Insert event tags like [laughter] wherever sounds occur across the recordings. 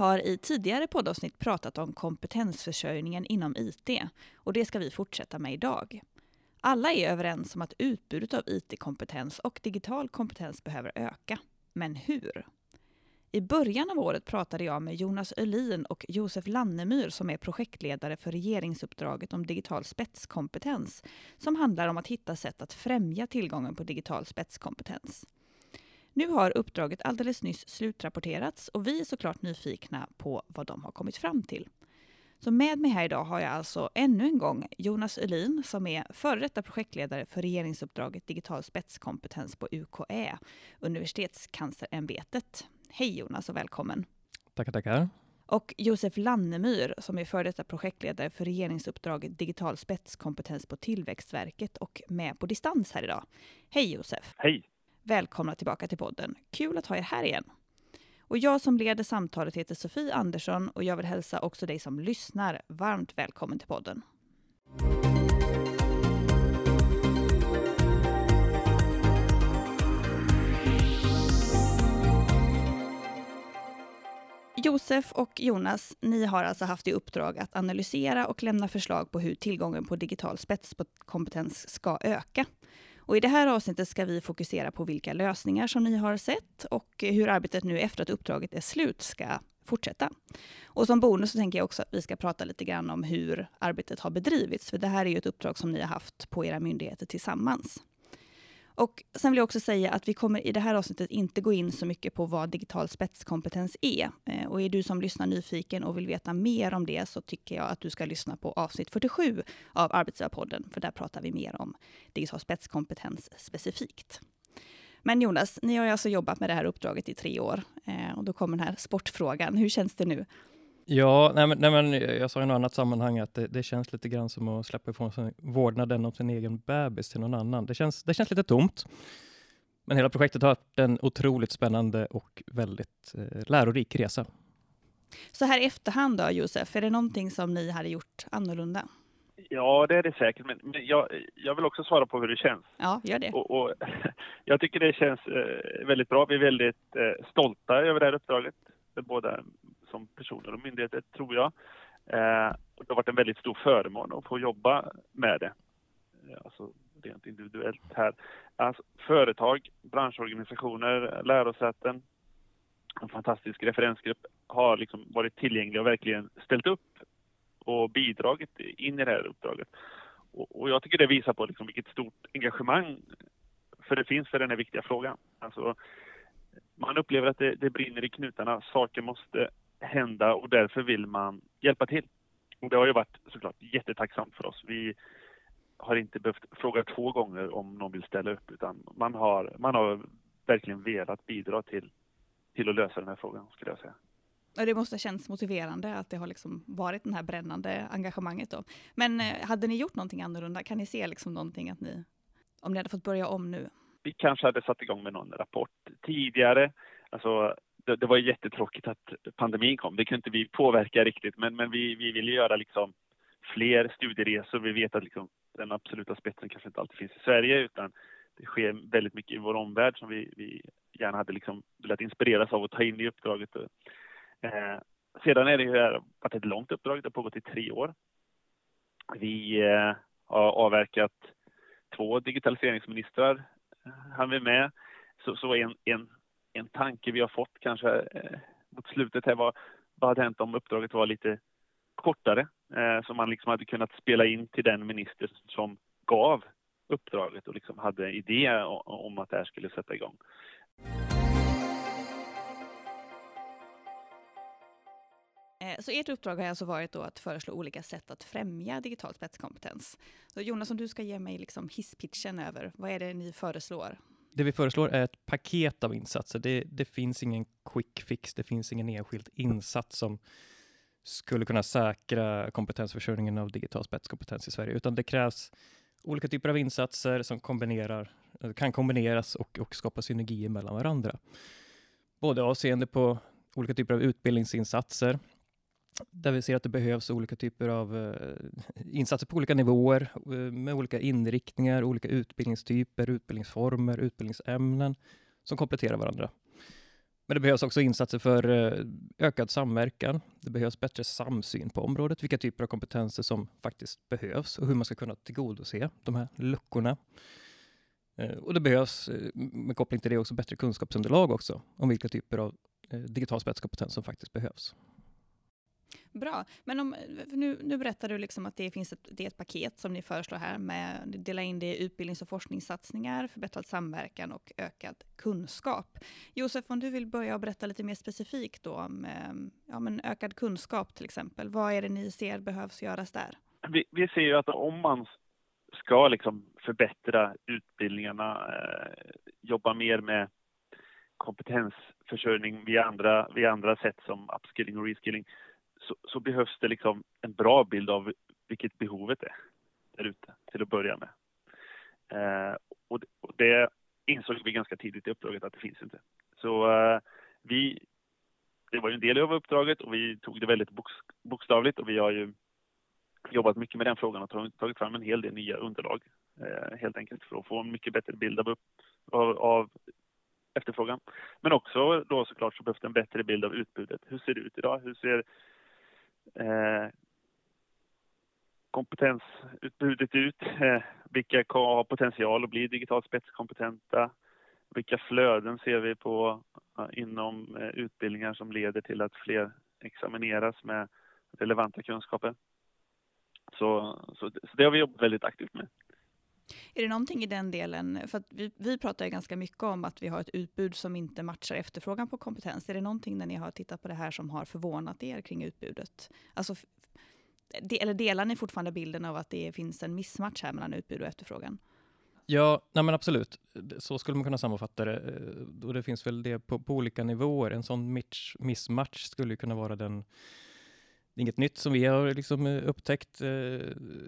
har i tidigare poddavsnitt pratat om kompetensförsörjningen inom IT och det ska vi fortsätta med idag. Alla är överens om att utbudet av IT-kompetens och digital kompetens behöver öka. Men hur? I början av året pratade jag med Jonas Ölin och Josef Lannemyr som är projektledare för regeringsuppdraget om digital spetskompetens som handlar om att hitta sätt att främja tillgången på digital spetskompetens. Nu har uppdraget alldeles nyss slutrapporterats och vi är såklart nyfikna på vad de har kommit fram till. Så med mig här idag har jag alltså ännu en gång Jonas Ölin som är före detta projektledare för regeringsuppdraget Digital spetskompetens på UKÄ, Universitetskanslerämbetet. Hej Jonas och välkommen! Tackar, tackar! Och Josef Lannemyr som är före detta projektledare för regeringsuppdraget Digital spetskompetens på Tillväxtverket och med på distans här idag. Hej Josef! Hej! Välkomna tillbaka till podden. Kul att ha er här igen. Och jag som leder samtalet heter Sofie Andersson och jag vill hälsa också dig som lyssnar varmt välkommen till podden. Josef och Jonas, ni har alltså haft i uppdrag att analysera och lämna förslag på hur tillgången på digital spetskompetens ska öka. Och I det här avsnittet ska vi fokusera på vilka lösningar som ni har sett och hur arbetet nu efter att uppdraget är slut ska fortsätta. Och som bonus så tänker jag också att vi ska prata lite grann om hur arbetet har bedrivits, för det här är ju ett uppdrag som ni har haft på era myndigheter tillsammans. Och sen vill jag också säga att vi kommer i det här avsnittet inte gå in så mycket på vad digital spetskompetens är. Eh, och är du som lyssnar nyfiken och vill veta mer om det så tycker jag att du ska lyssna på avsnitt 47 av Arbetsgivarpodden, för där pratar vi mer om digital spetskompetens specifikt. Men Jonas, ni har alltså jobbat med det här uppdraget i tre år eh, och då kommer den här sportfrågan. Hur känns det nu? Ja, nej men, nej men, jag sa i något annat sammanhang att det, det, känns lite grann som att släppa ifrån sig vårdnaden om sin egen bebis till någon annan. Det känns, det känns lite tomt. Men hela projektet har varit en otroligt spännande och väldigt eh, lärorik resa. Så här i efterhand då, Josef, är det någonting som ni hade gjort annorlunda? Ja, det är det säkert, men, men jag, jag, vill också svara på hur det känns. Ja, gör det. Och, och [laughs] jag tycker det känns eh, väldigt bra. Vi är väldigt eh, stolta över det här uppdraget, båda som personer och myndigheter, tror jag. Eh, och det har varit en väldigt stor förmån att få jobba med det. Eh, alltså rent individuellt här. Alltså, företag, branschorganisationer, lärosäten, en fantastisk referensgrupp har liksom varit tillgängliga och verkligen ställt upp och bidragit in i det här uppdraget. Och, och jag tycker det visar på liksom vilket stort engagemang för det finns för den här viktiga frågan. Alltså, man upplever att det, det brinner i knutarna, saker måste hända och därför vill man hjälpa till. Och det har ju varit såklart jättetacksamt för oss. Vi har inte behövt fråga två gånger om någon vill ställa upp utan man har, man har verkligen velat bidra till, till att lösa den här frågan skulle jag säga. Och det måste ha känts motiverande att det har liksom varit det här brännande engagemanget. Då. Men eh, hade ni gjort någonting annorlunda? Kan ni se liksom någonting att ni, om ni hade fått börja om nu? Vi kanske hade satt igång med någon rapport tidigare. Alltså, det, det var jättetråkigt att pandemin kom. Det kunde inte vi påverka riktigt, men, men vi, vi ville göra liksom fler studieresor. Vi vet att liksom den absoluta spetsen kanske inte alltid finns i Sverige, utan det sker väldigt mycket i vår omvärld som vi, vi gärna hade liksom velat inspireras av och ta in i uppdraget. Eh, sedan är det ju här, varit ett långt uppdrag, det har pågått i tre år. Vi eh, har avverkat två digitaliseringsministrar, han hann vi med. Så, så en, en en tanke vi har fått kanske eh, mot slutet här var vad hade hänt om uppdraget var lite kortare? Eh, så man liksom hade kunnat spela in till den minister som gav uppdraget och liksom hade idé om att det här skulle sätta igång. Eh, så ert uppdrag har alltså varit då att föreslå olika sätt att främja digital spetskompetens. Så Jonas, om du ska ge mig liksom hisspitchen över, vad är det ni föreslår? Det vi föreslår är ett paket av insatser. Det, det finns ingen quick fix, det finns ingen enskild insats som skulle kunna säkra kompetensförsörjningen av digital spetskompetens i Sverige, utan det krävs olika typer av insatser som kombinerar, kan kombineras och, och skapa synergier mellan varandra. Både avseende på olika typer av utbildningsinsatser, där vi ser att det behövs olika typer av eh, insatser på olika nivåer eh, med olika inriktningar, olika utbildningstyper, utbildningsformer, utbildningsämnen som kompletterar varandra. Men det behövs också insatser för eh, ökad samverkan. Det behövs bättre samsyn på området, vilka typer av kompetenser som faktiskt behövs och hur man ska kunna tillgodose de här luckorna. Eh, och det behövs eh, med koppling till det också bättre kunskapsunderlag också om vilka typer av eh, digital spetskompetens som faktiskt behövs. Bra, men om, nu, nu berättar du liksom att det finns ett, det är ett paket som ni föreslår här med dela in det i utbildnings och forskningssatsningar, förbättrad samverkan och ökad kunskap. Josef, om du vill börja och berätta lite mer specifikt då om eh, ja, men ökad kunskap till exempel. Vad är det ni ser behövs göras där? Vi, vi ser ju att om man ska liksom förbättra utbildningarna, eh, jobba mer med kompetensförsörjning via andra, via andra sätt som upskilling och reskilling, så, så, behövs det liksom en bra bild av vilket behovet är där ute till att börja med. Eh, och, det, och, det insåg vi ganska tidigt i uppdraget att det finns inte. Så eh, vi, det var ju en del av uppdraget och vi tog det väldigt bok, bokstavligt och vi har ju jobbat mycket med den frågan och tagit fram en hel del nya underlag eh, helt enkelt för att få en mycket bättre bild av, av, av efterfrågan. Men också då såklart så behövs det en bättre bild av utbudet. Hur ser det ut idag? Hur ser Eh, kompetensutbudet ut? Eh, vilka har potential att bli digitalt spetskompetenta? Vilka flöden ser vi på eh, inom utbildningar som leder till att fler examineras med relevanta kunskaper? Så, så, så det har vi jobbat väldigt aktivt med. Är det någonting i den delen, för vi, vi pratar ju ganska mycket om att vi har ett utbud som inte matchar efterfrågan på kompetens. Är det någonting när ni har tittat på det här som har förvånat er kring utbudet? Alltså, eller delar ni fortfarande bilden av att det finns en missmatch här mellan utbud och efterfrågan? Ja, nej men absolut. Så skulle man kunna sammanfatta det. Eh, och det finns väl det på, på olika nivåer. En sån missmatch skulle kunna vara den inget nytt som vi har liksom eh, upptäckt, eh,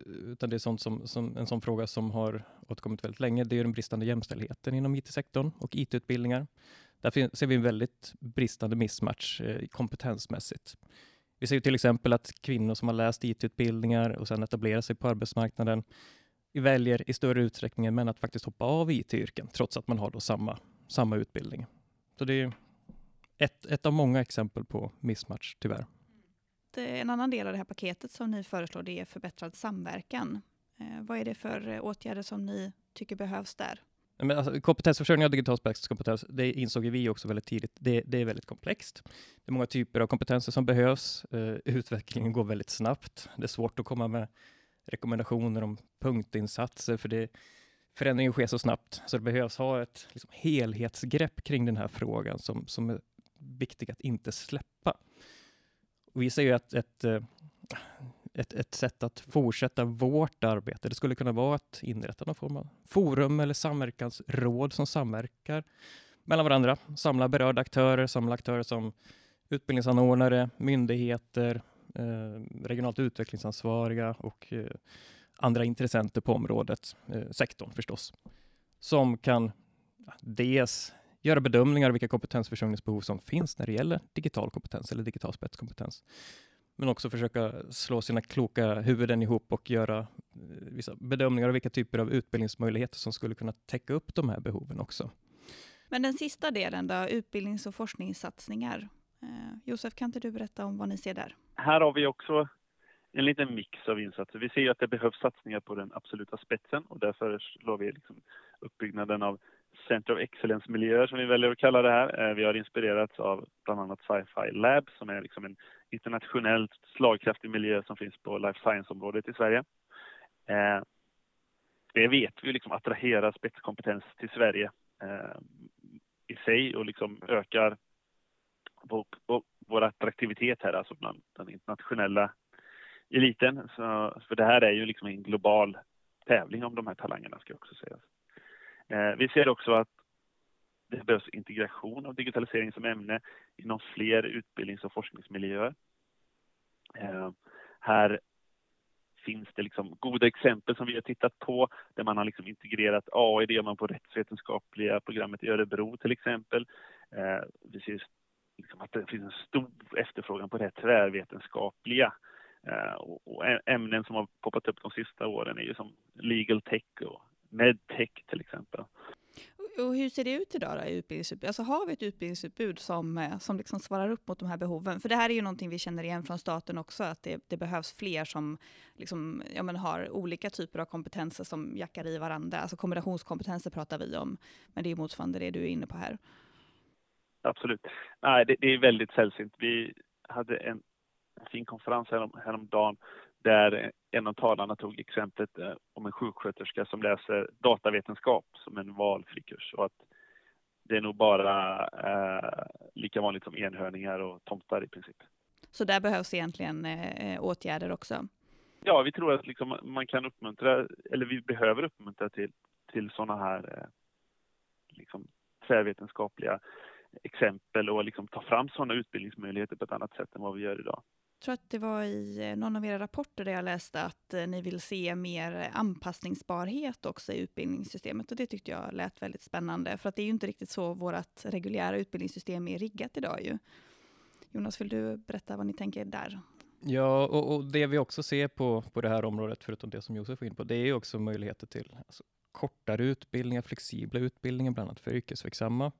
utan det är sånt som, som, en sån fråga som har återkommit väldigt länge. Det är den bristande jämställdheten inom IT-sektorn och IT-utbildningar. Där ser vi en väldigt bristande mismatch eh, kompetensmässigt. Vi ser till exempel att kvinnor som har läst IT-utbildningar och sedan etablerar sig på arbetsmarknaden väljer i större utsträckning än män att faktiskt hoppa av IT-yrken, trots att man har då samma, samma utbildning. Så det är ett, ett av många exempel på mismatch, tyvärr. Eh, en annan del av det här paketet som ni föreslår det är förbättrad samverkan. Eh, vad är det för eh, åtgärder som ni tycker behövs där? Men alltså, kompetensförsörjning av digital spetskompetens, det insåg vi också väldigt tidigt. Det, det, är väldigt komplext. Det är många typer av kompetenser som behövs. Uh, utvecklingen går väldigt snabbt. Det är svårt att komma med rekommendationer om punktinsatser, för det, förändringen sker så snabbt. Så det behövs ha ett liksom, helhetsgrepp kring den här frågan som, som är viktig att inte släppa. Vi ser ju att ett, eh, ett, ett sätt att fortsätta vårt arbete, det skulle kunna vara att inrätta någon form av forum eller samverkansråd som samverkar mellan varandra, samla berörda aktörer, samla aktörer som utbildningsanordnare, myndigheter, eh, regionalt utvecklingsansvariga och eh, andra intressenter på området, eh, sektorn förstås, som kan dels göra bedömningar av vilka kompetensförsörjningsbehov som finns när det gäller digital kompetens eller digital spetskompetens. Men också försöka slå sina kloka huvuden ihop och göra eh, vissa bedömningar av vilka typer av utbildningsmöjligheter som skulle kunna täcka upp de här behoven också. Men den sista delen då, utbildnings och forskningssatsningar. Eh, Josef, kan inte du berätta om vad ni ser där? Här har vi också en liten mix av insatser. Vi ser att det behövs satsningar på den absoluta spetsen och därför föreslår vi liksom uppbyggnaden av Center of Excellence-miljöer som vi väljer att kalla det här. Eh, vi har inspirerats av bland annat Sci-Fi Lab som är liksom en internationellt slagkraftig miljö som finns på life science-området i Sverige. Eh, det vet vi liksom attraherar spetskompetens till Sverige eh, i sig och liksom ökar vår, vår attraktivitet här, alltså bland den internationella eliten. Så, för det här är ju liksom en global tävling om de här talangerna ska också sägas. Eh, vi ser också att det behövs integration av digitalisering som ämne inom fler utbildnings och forskningsmiljöer. Eh, här finns det liksom goda exempel som vi har tittat på där man har liksom integrerat AI, det gör man på rättsvetenskapliga programmet i Örebro till exempel. Eh, vi ser liksom att det finns en stor efterfrågan på det tvärvetenskapliga eh, och ämnen som har poppat upp de sista åren är ju som legal tech och medtech till exempel. Och hur ser det ut idag då, i utbildningsutbud? Alltså har vi ett utbildningsutbud som, eh, som liksom svarar upp mot de här behoven? För det här är ju någonting vi känner igen från staten också, att det, det behövs fler som liksom, ja, men har olika typer av kompetenser som jackar i varandra. Alltså kombinationskompetenser pratar vi om, men det är motsvarande det du är inne på här. Absolut. Nej, det, det är väldigt sällsynt. Vi hade en, en fin konferens härom, häromdagen där en av talarna tog exemplet eh, om en sjuksköterska som läser datavetenskap som en valfri kurs och att det är nog bara eh, lika vanligt som enhörningar och tomtar i princip. Så där behövs egentligen eh, åtgärder också? Ja, vi tror att liksom man kan uppmuntra, eller vi behöver uppmuntra till, till sådana här eh, liksom tvärvetenskapliga exempel och liksom ta fram sådana utbildningsmöjligheter på ett annat sätt än vad vi gör idag. Jag tror att det var i eh, någon av era rapporter där jag läste att eh, ni vill se mer anpassningsbarhet också i utbildningssystemet och det tyckte jag lät väldigt spännande för att det är ju inte riktigt så vårt reguljära utbildningssystem är riggat idag ju. Jonas, vill du berätta vad ni tänker där? Ja, och, och, det vi också ser på, på det här området, förutom det som Josef var in på, det är ju också möjligheter till alltså, kortare utbildningar, flexibla utbildningar, bland annat för yrkesverksamma.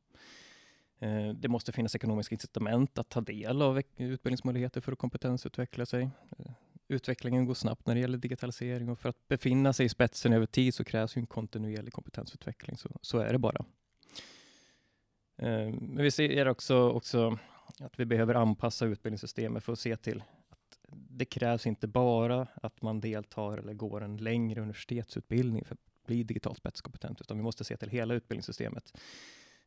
Eh, det måste finnas ekonomiska incitament att ta del av utbildningsmöjligheter för att kompetensutveckla sig. Eh, utvecklingen går snabbt när det gäller digitalisering och för att befinna sig i spetsen över tid så krävs en kontinuerlig kompetensutveckling. Så, så är det bara. Eh, men vi ser också, också att vi behöver anpassa utbildningssystemet för att se till att det krävs inte bara att man deltar eller går en längre universitetsutbildning för att bli digitalt spetskompetent, utan vi måste se till hela utbildningssystemet.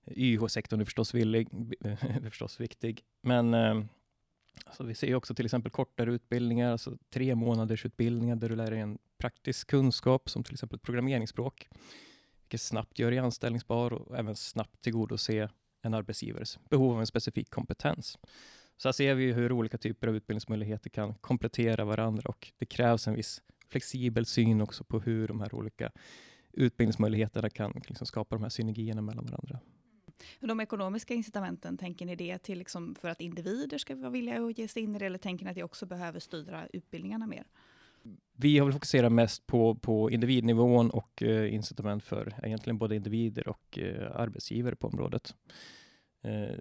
YH-sektorn är förstås, villig, [laughs] är förstås viktig, men eh, alltså vi ser också till exempel kortare utbildningar, alltså tre månaders utbildningar där du lär dig en praktisk kunskap som till exempel programmeringsspråk, vilket snabbt gör dig anställningsbar och även snabbt tillgodose en arbetsgivares behov av en specifik kompetens. Så här ser vi hur olika typer av utbildningsmöjligheter kan komplettera varandra och det krävs en viss flexibel syn också på hur de här olika utbildningsmöjligheterna kan liksom skapa de här synergierna mellan varandra. De ekonomiska incitamenten, tänker ni det till liksom för att individer ska vara villiga att ge sig in i det, eller tänker ni att det också behöver styra utbildningarna mer? Vi har väl fokuserat mest på, på individnivån och eh, incitament för egentligen både individer och eh, arbetsgivare på området. Eh,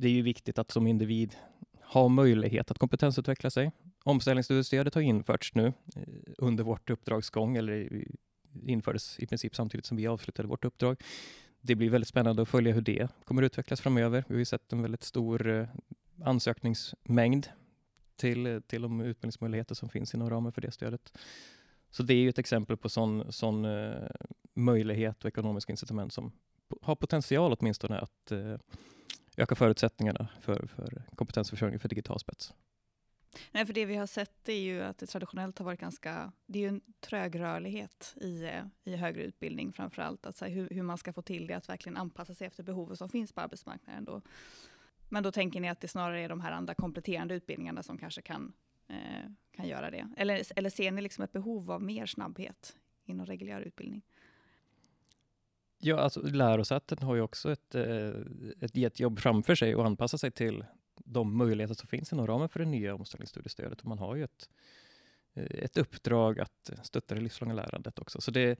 det är ju viktigt att som individ ha möjlighet att kompetensutveckla sig. Omställningsstudiestödet har införts nu eh, under vårt uppdrags gång, eller infördes i princip samtidigt som vi avslutade vårt uppdrag det blir väldigt spännande att följa hur det kommer utvecklas framöver. Vi har ju sett en väldigt stor eh, ansökningsmängd till, eh, till de utbildningsmöjligheter som finns inom ramen för det stödet. Så det är ju ett exempel på sån, sån eh, möjlighet och ekonomiska incitament som har potential åtminstone att öka förutsättningarna för, för kompetensförsörjning för digital spets. Nej, för det vi har sett är ju att det traditionellt har varit ganska, det är ju en trögrörlighet i, eh, i högre utbildning framför allt, alltså hur, hur man ska få till det att verkligen anpassa sig efter behovet som finns på arbetsmarknaden. Då. Men då tänker ni att det snarare är de här andra kompletterande utbildningarna som kanske kan, eh, kan göra det? Eller, eller ser ni liksom ett behov av mer snabbhet inom reguljär utbildning? Ja, alltså lärosäten har ju också ett, eh, ett, ett jobb framför sig och anpassa sig till de möjligheter som finns inom ramen för det nya omställningsstudiestödet. Och man har ju ett, eh, ett uppdrag att stötta det livslånga lärandet också. Så det,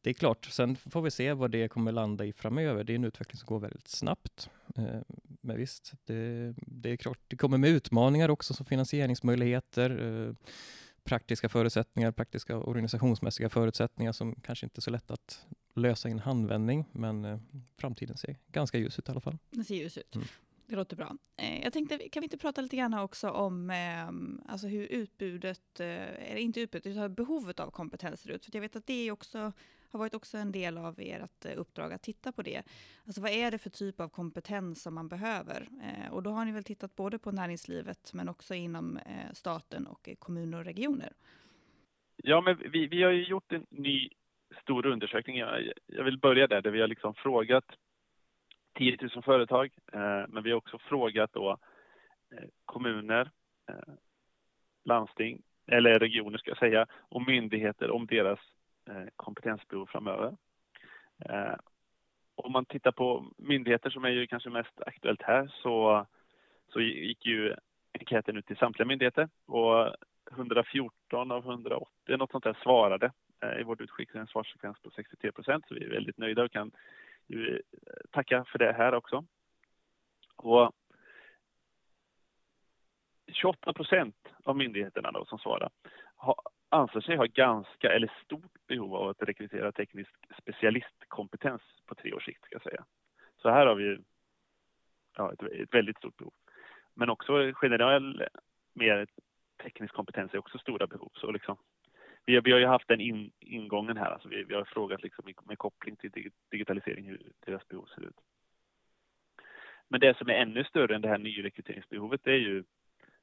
det är klart, sen får vi se vad det kommer landa i framöver. Det är en utveckling som går väldigt snabbt. Eh, men visst, det, det är klart, det kommer med utmaningar också som finansieringsmöjligheter, eh, praktiska förutsättningar, praktiska organisationsmässiga förutsättningar som kanske inte är så lätt att lösa i en handvändning, men framtiden ser ganska ljus ut i alla fall. Det ser ljus ut. Mm. Det låter bra. Eh, jag tänkte, kan vi inte prata lite grann också om ehm, alltså hur utbudet, eh, eller inte utbudet, utan behovet av kompetens ser ut? För jag vet att det också, har varit också en del av ert eh, uppdrag att titta på det. Alltså vad är det för typ av kompetens som man behöver? Och då har ni väl tittat både på näringslivet men också inom staten och kommuner och regioner? Ja, men vi, vi har ju gjort en ny stor undersökning. Jag, jag vill börja där, där vi har liksom frågat 10 000 företag. Eh, men vi har också frågat då eh, kommuner, eh, landsting, eller regioner ska jag säga, och myndigheter om deras kompetensbehov framöver. Om man tittar på myndigheter som är ju kanske mest aktuellt här så, så gick ju enkäten ut till samtliga myndigheter och 114 av 180 något sånt där svarade i vårt utskick en svarsfrekvens på 63 procent så vi är väldigt nöjda och kan tacka för det här också. Och 28 procent av myndigheterna då som svarar anser sig ha ganska eller stort behov av att rekrytera teknisk specialistkompetens på tre års sikt. Ska jag säga. Så här har vi ja, ett, ett väldigt stort behov. Men också generell mer teknisk kompetens är också stora behov. Så liksom, vi, har, vi har ju haft den in, ingången här, alltså vi, vi har frågat liksom med koppling till digitalisering hur deras behov ser ut. Men det som är ännu större än det här nyrekryteringsbehovet det är ju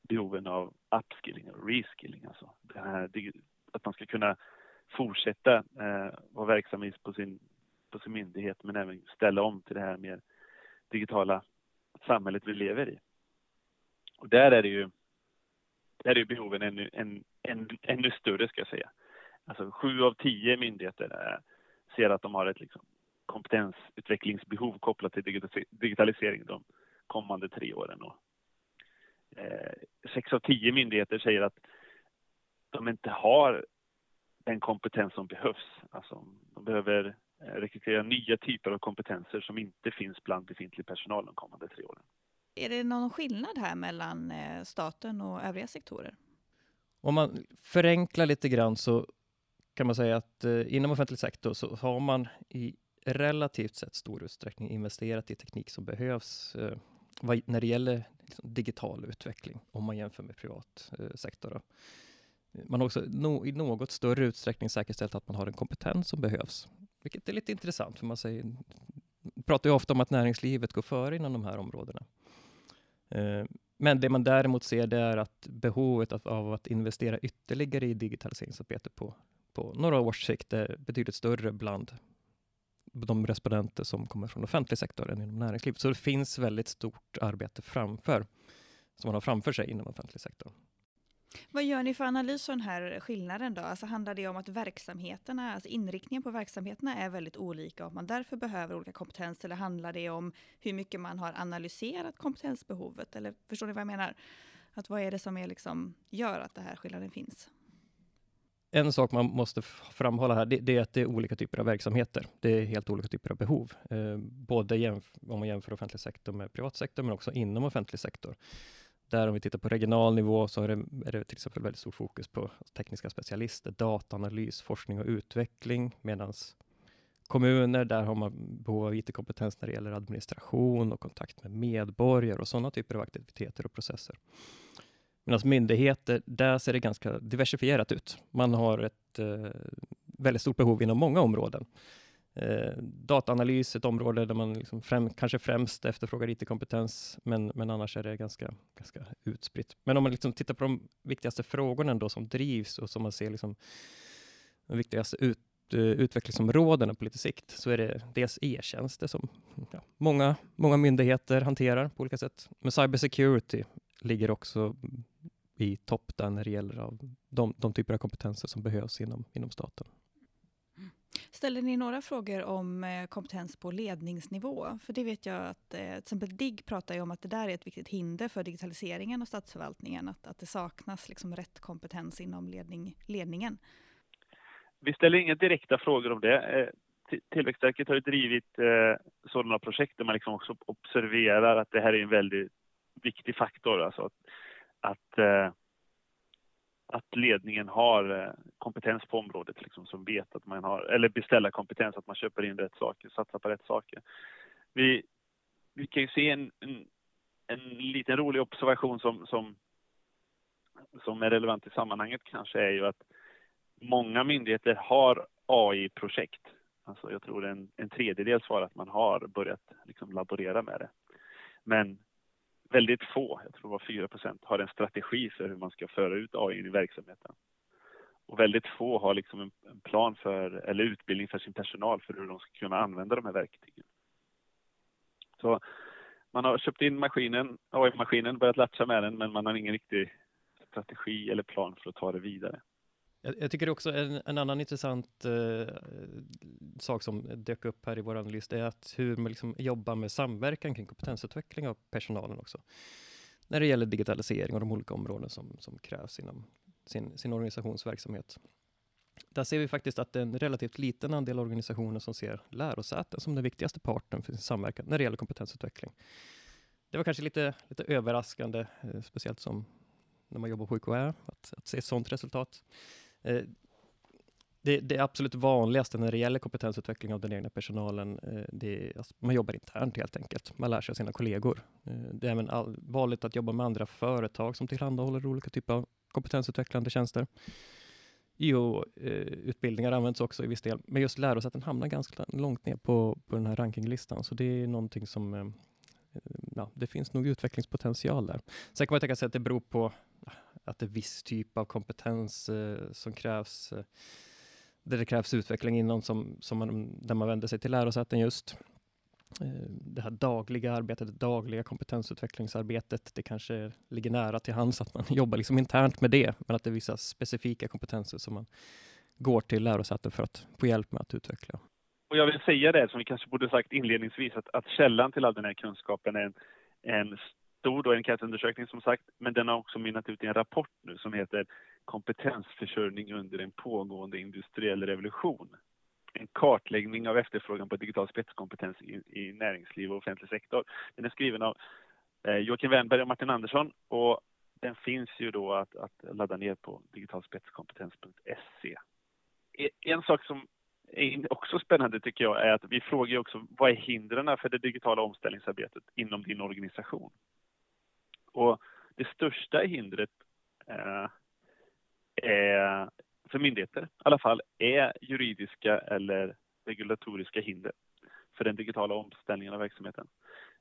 behoven av upskilling och reskilling. Alltså här, att man ska kunna fortsätta eh, vara verksam på sin, på sin myndighet men även ställa om till det här mer digitala samhället vi lever i. Och där är det ju där är behoven ännu, än, än, ännu större ska jag säga. Alltså sju av tio myndigheter eh, ser att de har ett liksom, kompetensutvecklingsbehov kopplat till digitalisering de kommande tre åren. Och, eh, sex av tio myndigheter säger att de inte har den kompetens som behövs. Alltså, de behöver eh, rekrytera nya typer av kompetenser som inte finns bland befintlig personal de kommande tre åren. Är det någon skillnad här mellan eh, staten och övriga sektorer? Om man förenklar lite grann så kan man säga att eh, inom offentlig sektor så har man i relativt sett stor utsträckning investerat i teknik som behövs eh, när det gäller liksom, digital utveckling, om man jämför med privat sektor. Då. Man har också no, i något större utsträckning säkerställt att man har den kompetens som behövs, vilket är lite intressant, för man säger, pratar ju ofta om att näringslivet går före inom de här områdena. Eh, men det man däremot ser det är att behovet av att investera ytterligare i digitaliseringsarbete på, på några års sikt är betydligt större bland de respondenter som kommer från offentlig sektor än inom näringslivet. Så det finns väldigt stort arbete framför, som man har framför sig inom offentlig sektor. Vad gör ni för analys av den här skillnaden då? Alltså handlar det om att verksamheterna, alltså inriktningen på verksamheterna är väldigt olika och att man därför behöver olika kompetens eller handlar det om hur mycket man har analyserat kompetensbehovet? Eller förstår ni vad jag menar? Att vad är det som är liksom, gör att den här skillnaden finns? En sak man måste framhålla här, det, det, är att det är olika typer av verksamheter. Det är helt olika typer av behov. Eh, både om man jämför offentlig sektor med privat sektor, men också inom offentlig sektor. Där om vi tittar på regional nivå så är det, är det till exempel väldigt stort fokus på tekniska specialister, dataanalys, forskning och utveckling, medan kommuner, där har man behov av IT-kompetens när det gäller administration och kontakt med medborgare och sådana typer av aktiviteter och processer. Medan myndigheter, där ser det ganska diversifierat ut. Man har ett eh, väldigt stort behov inom många områden. Eh, dataanalys, ett område där man liksom främ, kanske främst efterfrågar IT-kompetens, men, men annars är det ganska, ganska utspritt. Men om man liksom tittar på de viktigaste frågorna då som drivs och som man ser liksom de viktigaste ut, eh, utvecklingsområdena på lite sikt, så är det dels e-tjänster som ja, många, många myndigheter hanterar på olika sätt. Men cybersecurity ligger också i topp där när det gäller av de, de typer av kompetenser som behövs inom, inom staten. Ställer ni några frågor om eh, kompetens på ledningsnivå? För det vet jag att eh, till exempel DIGG pratar ju om att det där är ett viktigt hinder för digitaliseringen och statsförvaltningen, att, att det saknas liksom rätt kompetens inom ledning, ledningen. Vi ställer inga direkta frågor om det. Eh, Tillväxtverket har ju drivit sådana projekt där man liksom också observerar att det här är en väldigt viktig faktor. Alltså att, att att ledningen har eh, kompetens på området, liksom, som vet att man har, eller beställarkompetens, att man köper in rätt saker, satsar på rätt saker. Vi, vi kan ju se en, en, en liten rolig observation som, som, som är relevant i sammanhanget kanske är ju att många myndigheter har AI-projekt. Alltså jag tror en, en tredjedel svarar att man har börjat liksom laborera med det. Men väldigt få, jag tror det var 4 har en strategi för hur man ska föra ut AI i verksamheten. Och väldigt få har liksom en, en plan för, eller utbildning för sin personal för hur de ska kunna använda de här verktygen. Så man har köpt in maskinen, AI-maskinen, börjat latcha med den, men man har ingen riktig strategi eller plan för att ta det vidare. Jag, jag tycker också en, en annan intressant eh, sak som dök upp här i vår analys är att hur man liksom jobbar med samverkan kring kompetensutveckling av personalen också. När det gäller digitalisering och de olika områden som, som krävs inom sin, sin organisationsverksamhet. Där ser vi faktiskt att det är en relativt liten andel organisationer som ser lärosäten som den viktigaste parten för sin samverkan när det gäller kompetensutveckling. Det var kanske lite, lite överraskande, eh, speciellt som när man jobbar på UKÄ, att, att se ett sådant resultat. Eh, det, det absolut vanligaste när det gäller kompetensutveckling av den egna personalen, eh, det är, alltså, man jobbar internt helt enkelt. Man lär sig av sina kollegor. Eh, det är även all, vanligt att jobba med andra företag som tillhandahåller olika typer av kompetensutvecklande tjänster. IO-utbildningar eh, används också i viss del, men just lärosäten hamnar ganska långt ner på, på den här rankinglistan, så det är någonting som ja, det finns nog utvecklingspotential där. Sen kan man tänka sig att det beror på att det är viss typ av kompetens eh, som krävs, eh, där det krävs utveckling inom, som, som man, där man vänder sig till lärosäten just. Eh, det här dagliga arbetet, det dagliga kompetensutvecklingsarbetet, det kanske ligger nära till hands att man [laughs] jobbar liksom internt med det, men att det är vissa specifika kompetenser som man går till lärosäten för att få hjälp med att utveckla. Och jag vill säga det som vi kanske borde sagt inledningsvis, att, att källan till all den här kunskapen är en, en stor då enkätundersökning som sagt, men den har också mynnat ut i en rapport nu som heter Kompetensförsörjning under en pågående industriell revolution. En kartläggning av efterfrågan på digital spetskompetens i, i näringsliv och offentlig sektor. Den är skriven av eh, Joakim Wernberg och Martin Andersson och den finns ju då att, att ladda ner på digitalspetskompetens.se. E, en sak som är också spännande tycker jag är att vi frågar också vad är hindren för det digitala omställningsarbetet inom din organisation? Och det största hindret eh, är, för myndigheter i alla fall, är juridiska eller regulatoriska hinder för den digitala omställningen av verksamheten.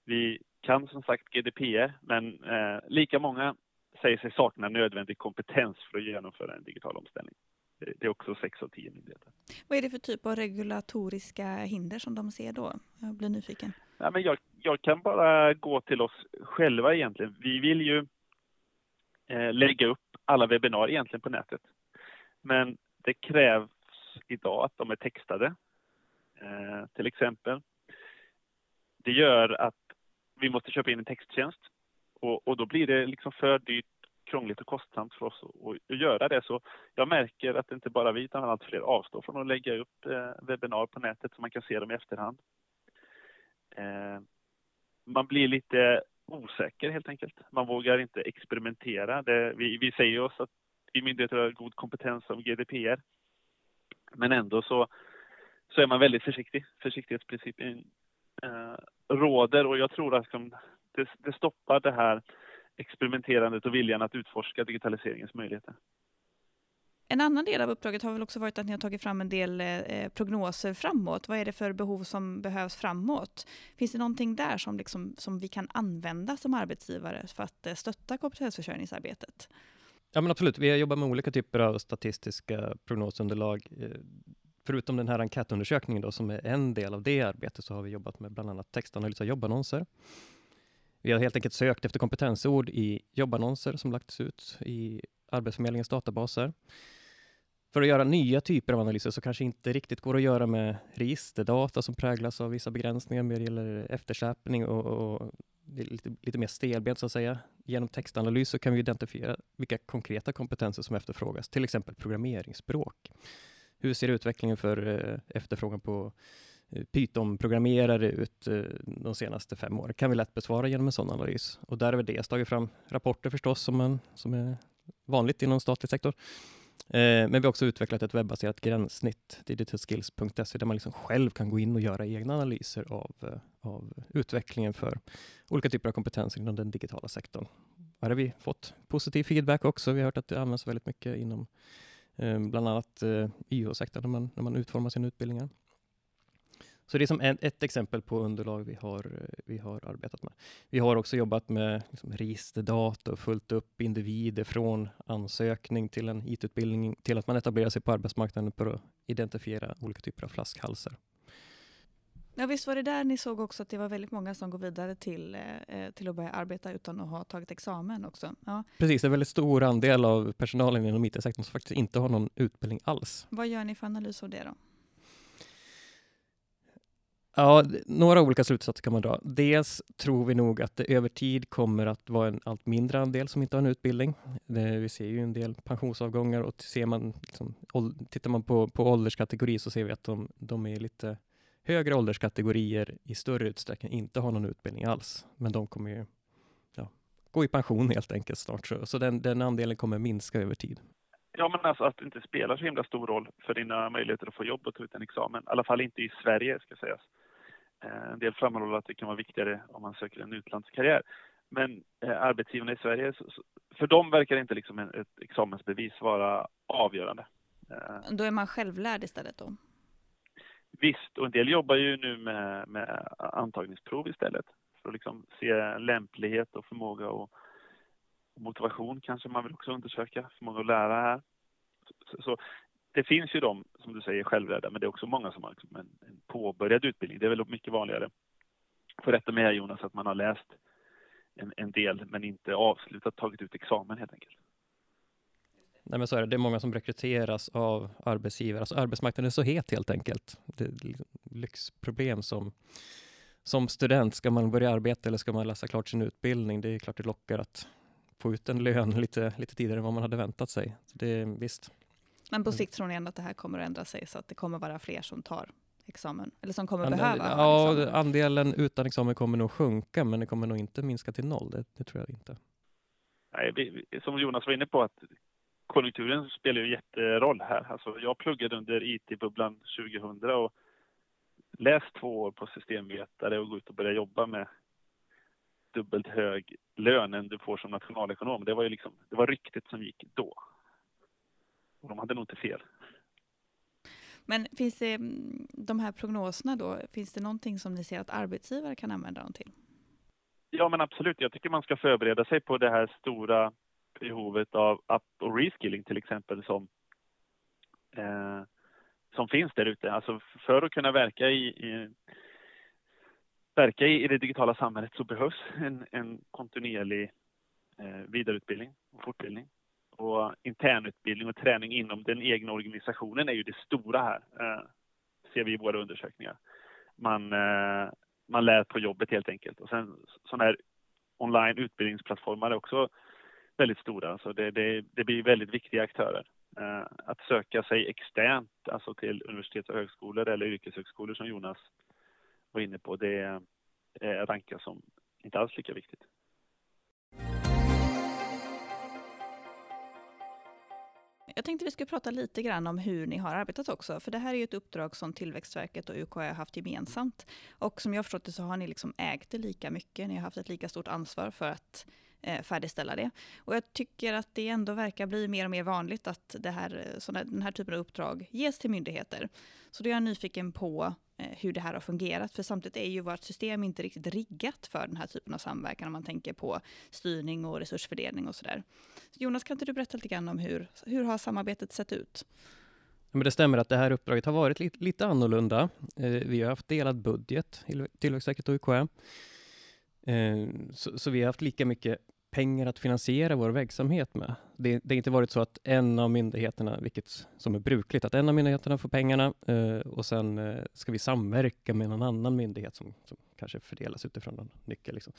Vi kan som sagt GDPR, men eh, lika många säger sig sakna nödvändig kompetens för att genomföra en digital omställning. Det är också sex av tio myndigheter. Vad är det för typ av regulatoriska hinder som de ser då? Jag blir nyfiken. Ja, men jag, jag kan bara gå till oss själva egentligen. Vi vill ju eh, lägga upp alla webbinarier egentligen på nätet. Men det krävs idag att de är textade, eh, till exempel. Det gör att vi måste köpa in en texttjänst och, och då blir det liksom för dyrt krångligt och kostsamt för oss att, göra det. Så jag märker att inte bara vi utan allt fler avstår från att lägga upp eh, webbinar på nätet så man kan se dem i efterhand. Eh, man blir lite osäker helt enkelt. Man vågar inte experimentera. Det, vi, vi säger oss att vi myndigheter har god kompetens om GDPR. Men ändå så, så är man väldigt försiktig. Försiktighetsprincipen eh, råder och jag tror att liksom, det, det stoppar det här experimenterandet och viljan att utforska digitaliseringens möjligheter. En annan del av uppdraget har väl också varit att ni har tagit fram en del eh, eh, prognoser framåt. Vad är det för behov som behövs framåt? Finns det någonting där som, liksom, som vi kan använda som arbetsgivare för att eh, stötta kompetensförsörjningsarbetet? Ja men absolut, vi har jobbat med olika typer av statistiska prognosunderlag. Eh, förutom den här enkätundersökningen då, som är en del av det arbetet, så har vi jobbat med bland annat textanalys av jobbannonser. Vi har helt enkelt sökt efter kompetensord i jobbannonser som lagts ut i Arbetsförmedlingens databaser. För att göra nya typer av analyser så kanske inte riktigt går att göra med registerdata som präglas av vissa begränsningar när det gäller eftersläpning och, och lite, lite mer stelbent så att säga. Genom textanalys så kan vi identifiera vilka konkreta kompetenser som efterfrågas, till exempel programmeringsspråk. Hur ser utvecklingen för eh, efterfrågan på eh, Python-programmerare ut eh, de senaste fem åren? kan vi lätt besvara genom en sån analys. Och där har vi dels tagit fram rapporter förstås, som, en, som är vanligt inom statlig sektor. Eh, men vi har också utvecklat ett webbaserat gränssnitt, digitalskills.se, där man liksom själv kan gå in och göra egna analyser av, eh, av utvecklingen för olika typer av kompetenser inom den digitala sektorn. Här har vi fått positiv feedback också. Vi har hört att det används väldigt mycket inom eh, bland annat eh, YH-sektorn när man, när man utformar sina utbildningar. Så det är som ett, ett, exempel på underlag vi har, vi har arbetat med. Vi har också jobbat med liksom registerdata och följt upp individer från ansökning till en IT-utbildning till att man etablerar sig på arbetsmarknaden för att identifiera olika typer av flaskhalsar. Ja, visst var det där ni såg också att det var väldigt många som går vidare till, eh, till att börja arbeta utan att ha tagit examen också? Ja. Precis, det är en väldigt stor andel av personalen inom IT-sektorn som faktiskt inte har någon utbildning alls. Vad gör ni för analys av det då? Ja, några olika slutsatser kan man dra. Dels tror vi nog att det över tid kommer att vara en allt mindre andel som inte har en utbildning. Det, vi ser ju en del pensionsavgångar och ser man, liksom, tittar man på, på ålderskategori så ser vi att de, de är lite högre ålderskategorier i större utsträckning inte har någon utbildning alls. Men de kommer ju ja, gå i pension helt enkelt snart. Så, så den, den andelen kommer minska över tid. Ja, men alltså att det inte spelar så himla stor roll för dina möjligheter att få jobb och ta ut en examen. I alla fall inte i Sverige, ska sägas. Eh, en del framhåller att det kan vara viktigare om man söker en utlandskarriär. Men eh, arbetsgivarna i Sverige, för dem verkar inte liksom ett examensbevis vara avgörande. Eh, då är man självlärd istället då? Visst, och en del jobbar ju nu med, med antagningsprov istället för att liksom se lämplighet och förmåga och motivation kanske man vill också undersöka, förmåga att lära här. Så, så, det finns ju de, som du säger, självlärda, men det är också många som har liksom en, en påbörjad utbildning. Det är väl mycket vanligare. Får rätta mig Jonas, att man har läst en, en del men inte avslutat, tagit ut examen helt enkelt. Nej, men så är det. det är många som rekryteras av arbetsgivare. Alltså arbetsmarknaden är så het helt enkelt. Det är liksom lyxproblem som, som student. Ska man börja arbeta eller ska man läsa klart sin utbildning? Det är klart det lockar att få ut en lön lite, lite tidigare än vad man hade väntat sig. Så det är, visst. Men på mm. sikt tror ni ändå att det här kommer att ändra sig så att det kommer vara fler som tar examen? Eller som kommer Andel, behöva Ja, examen. andelen utan examen kommer nog sjunka, men det kommer nog inte minska till noll. Det, det tror jag inte. Nej, vi, som Jonas var inne på, att konjunkturen spelar ju jätteroll här. Alltså, jag pluggade under IT-bubblan 2000 och läst två år på systemvetare och gå ut och börja jobba med dubbelt hög lön än du får som nationalekonom. Det var ju liksom, det var ryktet som gick då. Och de hade nog inte fel. Men finns det, mm, de här prognoserna då, finns det någonting som ni ser att arbetsgivare kan använda dem till? Ja, men absolut. Jag tycker man ska förbereda sig på det här stora behovet av up och reskilling till exempel som, eh, som finns där ute. Alltså för att kunna verka i, i verka i, i det digitala samhället så behövs en, en kontinuerlig eh, vidareutbildning och fortbildning. Och internutbildning och träning inom den egna organisationen är ju det stora här, eh, ser vi i våra undersökningar. Man, eh, man lär på jobbet helt enkelt. Och sen sådana här online utbildningsplattformar är också väldigt stora, så det, det, det blir väldigt viktiga aktörer. Eh, att söka sig externt, alltså till universitet och högskolor eller yrkeshögskolor som Jonas var inne på, det eh, rankas som inte alls lika viktigt. Jag tänkte vi skulle prata lite grann om hur ni har arbetat också, för det här är ju ett uppdrag som Tillväxtverket och UKÄ har haft gemensamt. Och som jag har förstått det så har ni liksom ägt det lika mycket, ni har haft ett lika stort ansvar för att Eh, färdigställa det. Och jag tycker att det ändå verkar bli mer och mer vanligt att det här, eh, såna, den här typen av uppdrag ges till myndigheter. Så då är jag nyfiken på eh, hur det här har fungerat, för samtidigt är ju vårt system inte riktigt riggat för den här typen av samverkan om man tänker på styrning och resursfördelning och sådär. Så Jonas, kan inte du berätta lite grann om hur, hur har samarbetet sett ut? Men det stämmer att det här uppdraget har varit lite, lite annorlunda. Eh, vi har haft delad budget, Tillväxtverket och UKÄ. Eh, så, så, vi har haft lika mycket pengar att finansiera vår verksamhet med. Det, det har inte varit så att en av myndigheterna, vilket som är brukligt, att en av myndigheterna får pengarna eh, och sen eh, ska vi samverka med någon annan myndighet som, som kanske fördelas utifrån någon nyckel. Liksom.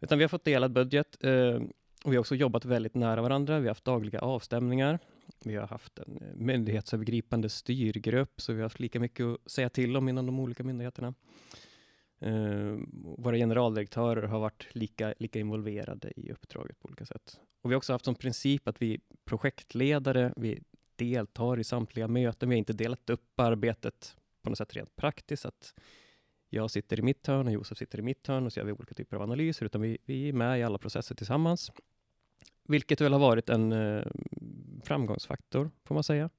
Utan vi har fått delad budget eh, och vi har också jobbat väldigt nära varandra. Vi har haft dagliga avstämningar. Vi har haft en eh, myndighetsövergripande styrgrupp, så vi har haft lika mycket att säga till om inom de olika myndigheterna. Eh, våra generaldirektörer har varit lika, lika involverade i uppdraget på olika sätt. Och vi har också haft som princip att vi projektledare, vi deltar i samtliga möten. Vi har inte delat upp arbetet på något sätt rent praktiskt, att jag sitter i mitt hörn och Josef sitter i mitt hörn och så gör vi olika typer av analyser, utan vi, vi är med i alla processer tillsammans. Vilket väl har varit en eh, framgångsfaktor, får man säga.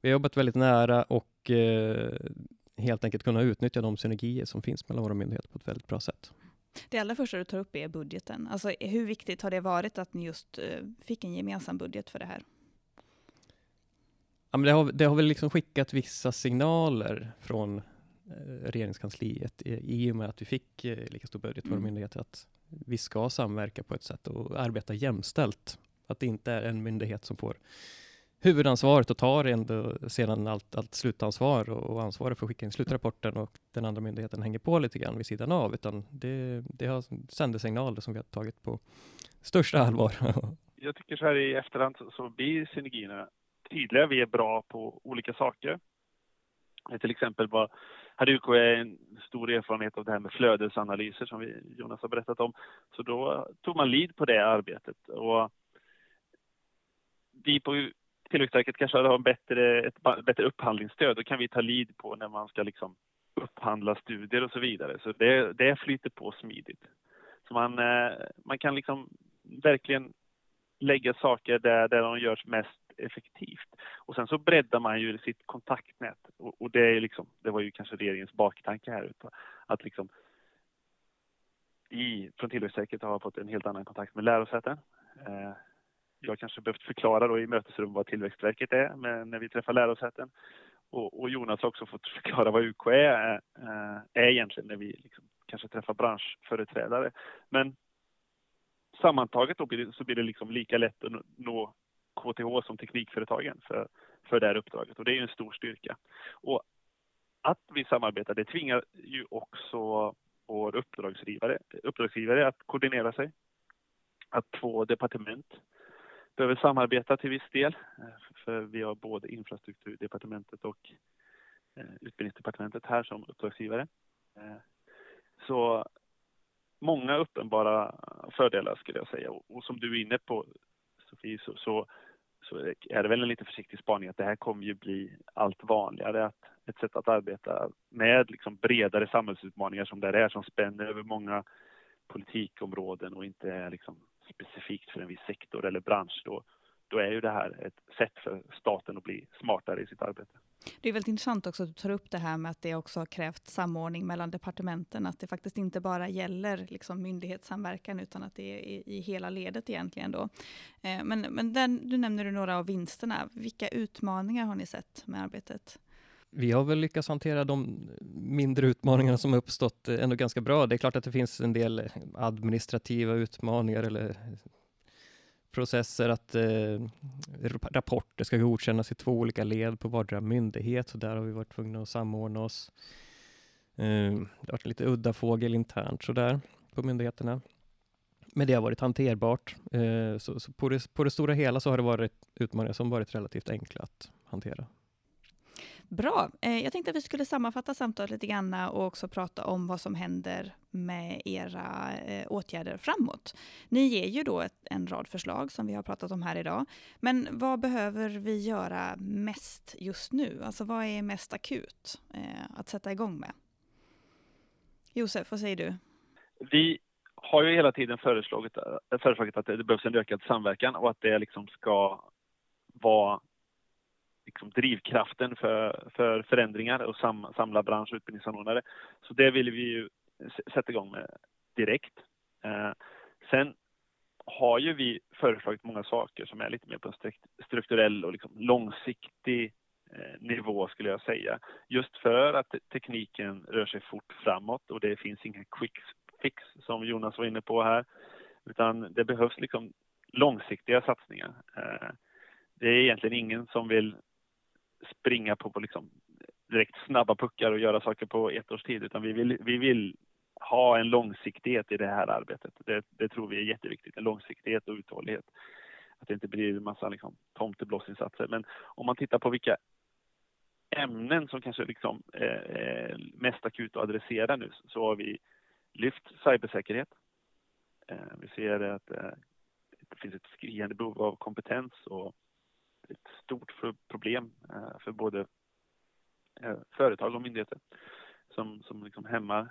Vi har jobbat väldigt nära och eh, helt enkelt kunna utnyttja de synergier som finns mellan våra myndigheter på ett väldigt bra sätt. Det allra första du tar upp är budgeten. Alltså, hur viktigt har det varit att ni just eh, fick en gemensam budget för det här? Ja, men det, har, det har väl liksom skickat vissa signaler från eh, regeringskansliet i, och med att vi fick eh, lika stor budget för mm. myndigheter, att vi ska samverka på ett sätt och arbeta jämställt. Att det inte är en myndighet som får huvudansvaret och tar ändå sedan allt, allt slutansvar och, och ansvaret för att skicka in slutrapporten och den andra myndigheten hänger på lite grann vid sidan av, utan det, det har sändesignaler som vi har tagit på största allvar. [laughs] Jag tycker så här i efterhand så, så blir synergierna tydliga. Vi är bra på olika saker. Eh, till exempel bara, hade UKÄ en stor erfarenhet av det här med flödesanalyser som vi, Jonas har berättat om. Så då tog man lid på det arbetet. Och vi på Tillväxtverket kanske har en bättre, ett bättre upphandlingsstöd. Då kan vi ta lid på när man ska liksom upphandla studier och så vidare. Så det, det flyter på smidigt. Så man, eh, man kan liksom verkligen lägga saker där, där de görs mest effektivt. Och sen så breddar man ju sitt kontaktnät och, och det, är liksom, det var ju kanske regeringens baktanke här ute. Att liksom i, från Tillväxtverket har fått en helt annan kontakt med lärosäten. Eh, jag kanske behövt förklara då i mötesrum vad Tillväxtverket är men när vi träffar lärosäten. Och, och Jonas har också fått [laughs] förklara vad UKÄ är, eh, är egentligen när vi liksom kanske träffar branschföreträdare. Men sammantaget då blir det, så blir det liksom lika lätt att nå KTH som teknikföretagen för, för det här uppdraget och det är ju en stor styrka. Och att vi samarbetar det tvingar ju också vår uppdragsgivare, uppdragsgivare att koordinera sig. Att två departement behöver samarbeta till viss del. Eh, för vi har både infrastrukturdepartementet och eh, utbildningsdepartementet här som uppdragsgivare. Eh, så många uppenbara fördelar skulle jag säga. Och, som du är inne på Sofie så, så, så, är det väl en lite försiktig spaning att det här kommer ju bli allt vanligare. Att ett sätt att arbeta med liksom bredare samhällsutmaningar som det är som spänner över många politikområden och inte är liksom specifikt för en viss sektor eller bransch. Då, då är ju det här ett sätt för staten att bli smartare i sitt arbete. Det är väldigt intressant också att du tar upp det här med att det också har krävt samordning mellan departementen. Att det faktiskt inte bara gäller liksom myndighetssamverkan utan att det är i, hela ledet egentligen. Då. Eh, men men den, du nämner några av vinsterna. Vilka utmaningar har ni sett med arbetet? Vi har väl lyckats hantera de mindre utmaningarna som uppstått eh, ändå ganska bra. Det är klart att det finns en del eh, administrativa utmaningar eller processer att eh, rapporter ska godkännas i två olika led på vardera myndighet, så där har vi varit tvungna att samordna oss. Eh, det har varit lite udda fågel internt sådär på myndigheterna. Men det har varit hanterbart. Eh, så, så på, det, på det stora hela så har det varit utmaningar som varit relativt enkla att hantera. Bra. Eh, jag tänkte att vi skulle sammanfatta samtalet lite grann och också prata om vad som händer med era eh, åtgärder framåt. Ni ger ju då ett, en rad förslag som vi har pratat om här idag. Men vad behöver vi göra mest just nu? Alltså vad är mest akut eh, att sätta igång med? Josef, vad säger du? Vi har ju hela tiden föreslagit, föreslagit att det behövs en ökad samverkan och att det liksom ska vara liksom drivkraften för, för förändringar och sam, samla bransch och utbildningsanordnare. Så det vill vi ju sätta igång med direkt. Eh, sen har ju vi föreslagit många saker som är lite mer på en strukturell och liksom långsiktig eh, nivå skulle jag säga. Just för att tekniken rör sig fort framåt och det finns ingen quick fix som Jonas var inne på här. Utan det behövs liksom långsiktiga satsningar. Eh, det är egentligen ingen som vill springa på, på liksom direkt snabba puckar och göra saker på ett års tid, utan vi vill, vi vill ha en långsiktighet i det här arbetet. Det, det tror vi är jätteviktigt, en långsiktighet och uthållighet. Att det inte blir en massa liksom, tomteblossinsatser. Men om man tittar på vilka ämnen som kanske liksom är mest akut att adressera nu så har vi lyft cybersäkerhet. Eh, vi ser att eh, det finns ett skriande behov av kompetens och ett stort problem eh, för både eh, företag och myndigheter som, som liksom hämmar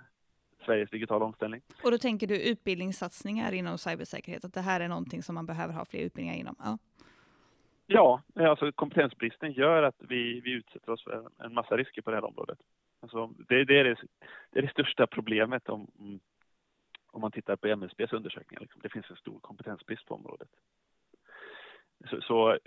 Sveriges digitala omställning. Och då tänker du utbildningssatsningar inom cybersäkerhet, att det här är någonting som man behöver ha fler utbildningar inom? Ja, ja alltså kompetensbristen gör att vi, vi utsätter oss för en massa risker på det här området. Alltså det, det, är det, det, är det största problemet om, om man tittar på MSBs undersökningar. Liksom. Det finns en stor kompetensbrist på området. Så, så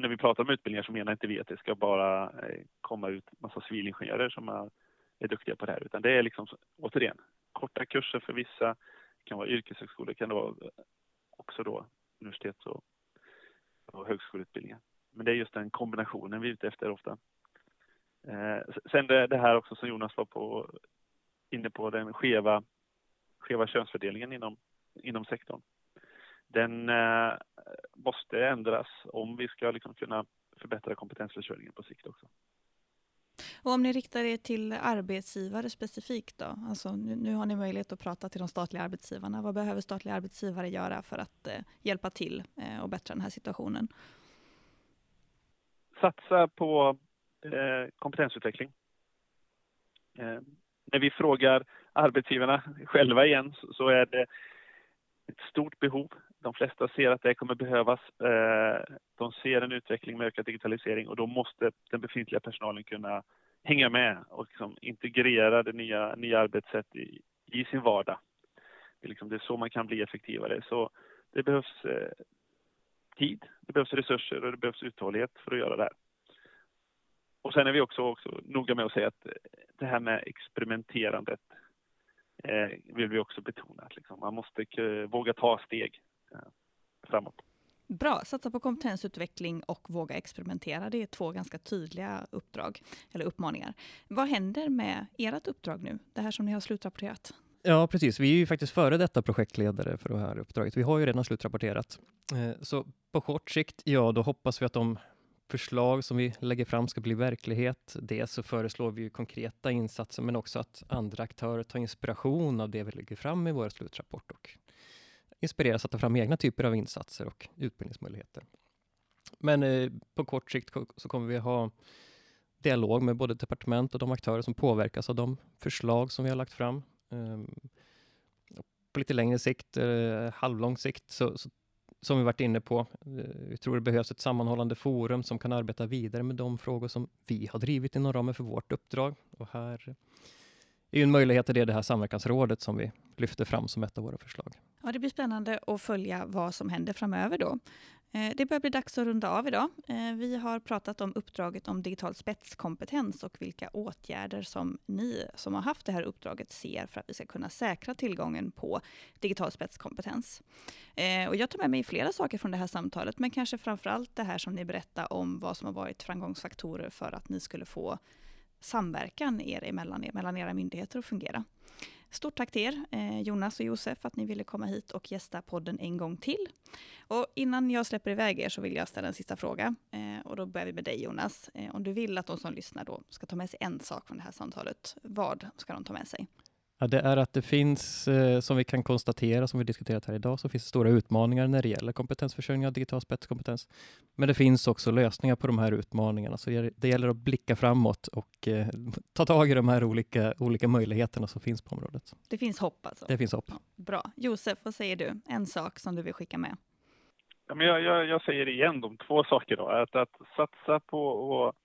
när vi pratar om utbildningar så menar inte vi att det ska bara eh, komma ut massa civilingenjörer som är, är duktiga på det här, utan det är liksom återigen korta kurser för vissa, det kan vara yrkeshögskolor, det kan vara eh, också då universitets och, och högskoleutbildningar. Men det är just den kombinationen vi är ute efter ofta. Eh, sen det, det, här också som Jonas var på, inne på, den skeva, skeva könsfördelningen inom, inom sektorn. Den eh, måste ändras om vi ska liksom kunna förbättra kompetensförsörjningen på sikt också. Och om ni riktar er till arbetsgivare specifikt då? Alltså nu, nu, har ni möjlighet att prata till de statliga arbetsgivarna. Vad behöver statliga arbetsgivare göra för att eh, hjälpa till eh, och bättra den här situationen? Satsa på eh, kompetensutveckling. Eh, när vi frågar arbetsgivarna själva igen så, så är det ett stort behov. De flesta ser att det kommer behövas. Eh, de ser en utveckling med ökad digitalisering och då måste den befintliga personalen kunna hänga med och liksom integrera det nya, nya arbetssätt i, i sin vardag. Det är, liksom, det är så man kan bli effektivare. Så det behövs eh, tid, det behövs resurser och det behövs uthållighet för att göra det här. Och sen är vi också, också noga med att säga att eh, det här med experimenterandet eh, vill vi också betona. Att liksom, man måste våga ta steg framåt. Bra, satsa på kompetensutveckling och våga experimentera. Det är två ganska tydliga uppdrag eller uppmaningar. Vad händer med ert uppdrag nu? Det här som ni har slutrapporterat? Ja, precis. Vi är ju faktiskt före detta projektledare för det här uppdraget. Vi har ju redan slutrapporterat. Eh, så på kort sikt, ja, då hoppas vi att de förslag som vi lägger fram ska bli verklighet. Dels så föreslår vi konkreta insatser, men också att andra aktörer tar inspiration av det vi lägger fram i vår slutrapport och inspireras att ta fram egna typer av insatser och utbildningsmöjligheter. Men eh, på kort sikt så kommer vi ha dialog med både departement och de aktörer som påverkas av de förslag som vi har lagt fram. Ehm, på lite längre sikt, eh, halvlång sikt, så, så, som vi varit inne på, eh, vi tror det behövs ett sammanhållande forum som kan arbeta vidare med de frågor som vi har drivit inom ramen för vårt uppdrag. Och här är en möjlighet till det, det här samverkansrådet som vi lyfter fram som ett av våra förslag. Ja, det blir spännande att följa vad som händer framöver då. Eh, det börjar bli dags att runda av idag. Eh, vi har pratat om uppdraget om digital spetskompetens och vilka åtgärder som ni som har haft det här uppdraget ser för att vi ska kunna säkra tillgången på digital spetskompetens. Eh, och jag tar med mig flera saker från det här samtalet, men kanske framför allt det här som ni berättar om vad som har varit framgångsfaktorer för att ni skulle få samverkan er emellan, mellan era myndigheter att fungera. Stort tack till er, eh, Jonas och Josef, att ni ville komma hit och gästa podden en gång till. Och innan jag släpper iväg er så vill jag ställa en sista fråga. Eh, och då börjar vi med dig Jonas. Eh, om du vill att de som lyssnar då ska ta med sig en sak från det här samtalet, vad ska de ta med sig? Ja, det är att det finns, eh, som vi kan konstatera, som vi diskuterat här idag, så finns det stora utmaningar när det gäller kompetensförsörjning av digital spetskompetens. Men det finns också lösningar på de här utmaningarna, så det gäller att blicka framåt och eh, ta tag i de här olika, olika möjligheterna som finns på området. Det finns hopp alltså? Det finns hopp. Ja, bra. Josef, vad säger du? En sak som du vill skicka med? Ja, men jag, jag, jag säger igen de två saker då. Att, att satsa på att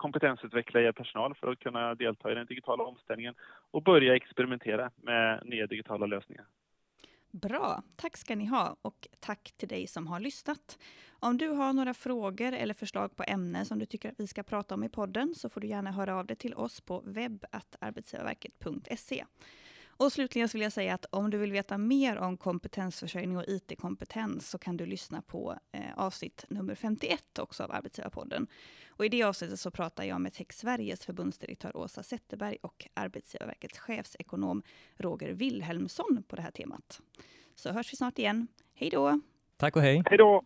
kompetensutveckla er personal för att kunna delta i den digitala omställningen och börja experimentera med nya digitala lösningar. Bra, tack ska ni ha och tack till dig som har lyssnat. Om du har några frågor eller förslag på ämnen som du tycker att vi ska prata om i podden så får du gärna höra av dig till oss på webb.arbetsgivarverket.se. Och slutligen så vill jag säga att om du vill veta mer om kompetensförsörjning och IT-kompetens så kan du lyssna på eh, avsnitt nummer 51 också av Arbetsgivarpodden. Och I det avsnittet så pratar jag med Tech Sveriges förbundsdirektör Åsa Zetterberg och Arbetsgivarverkets chefsekonom Roger Wilhelmsson på det här temat. Så hörs vi snart igen. Hej då! Tack och hej! Hej då!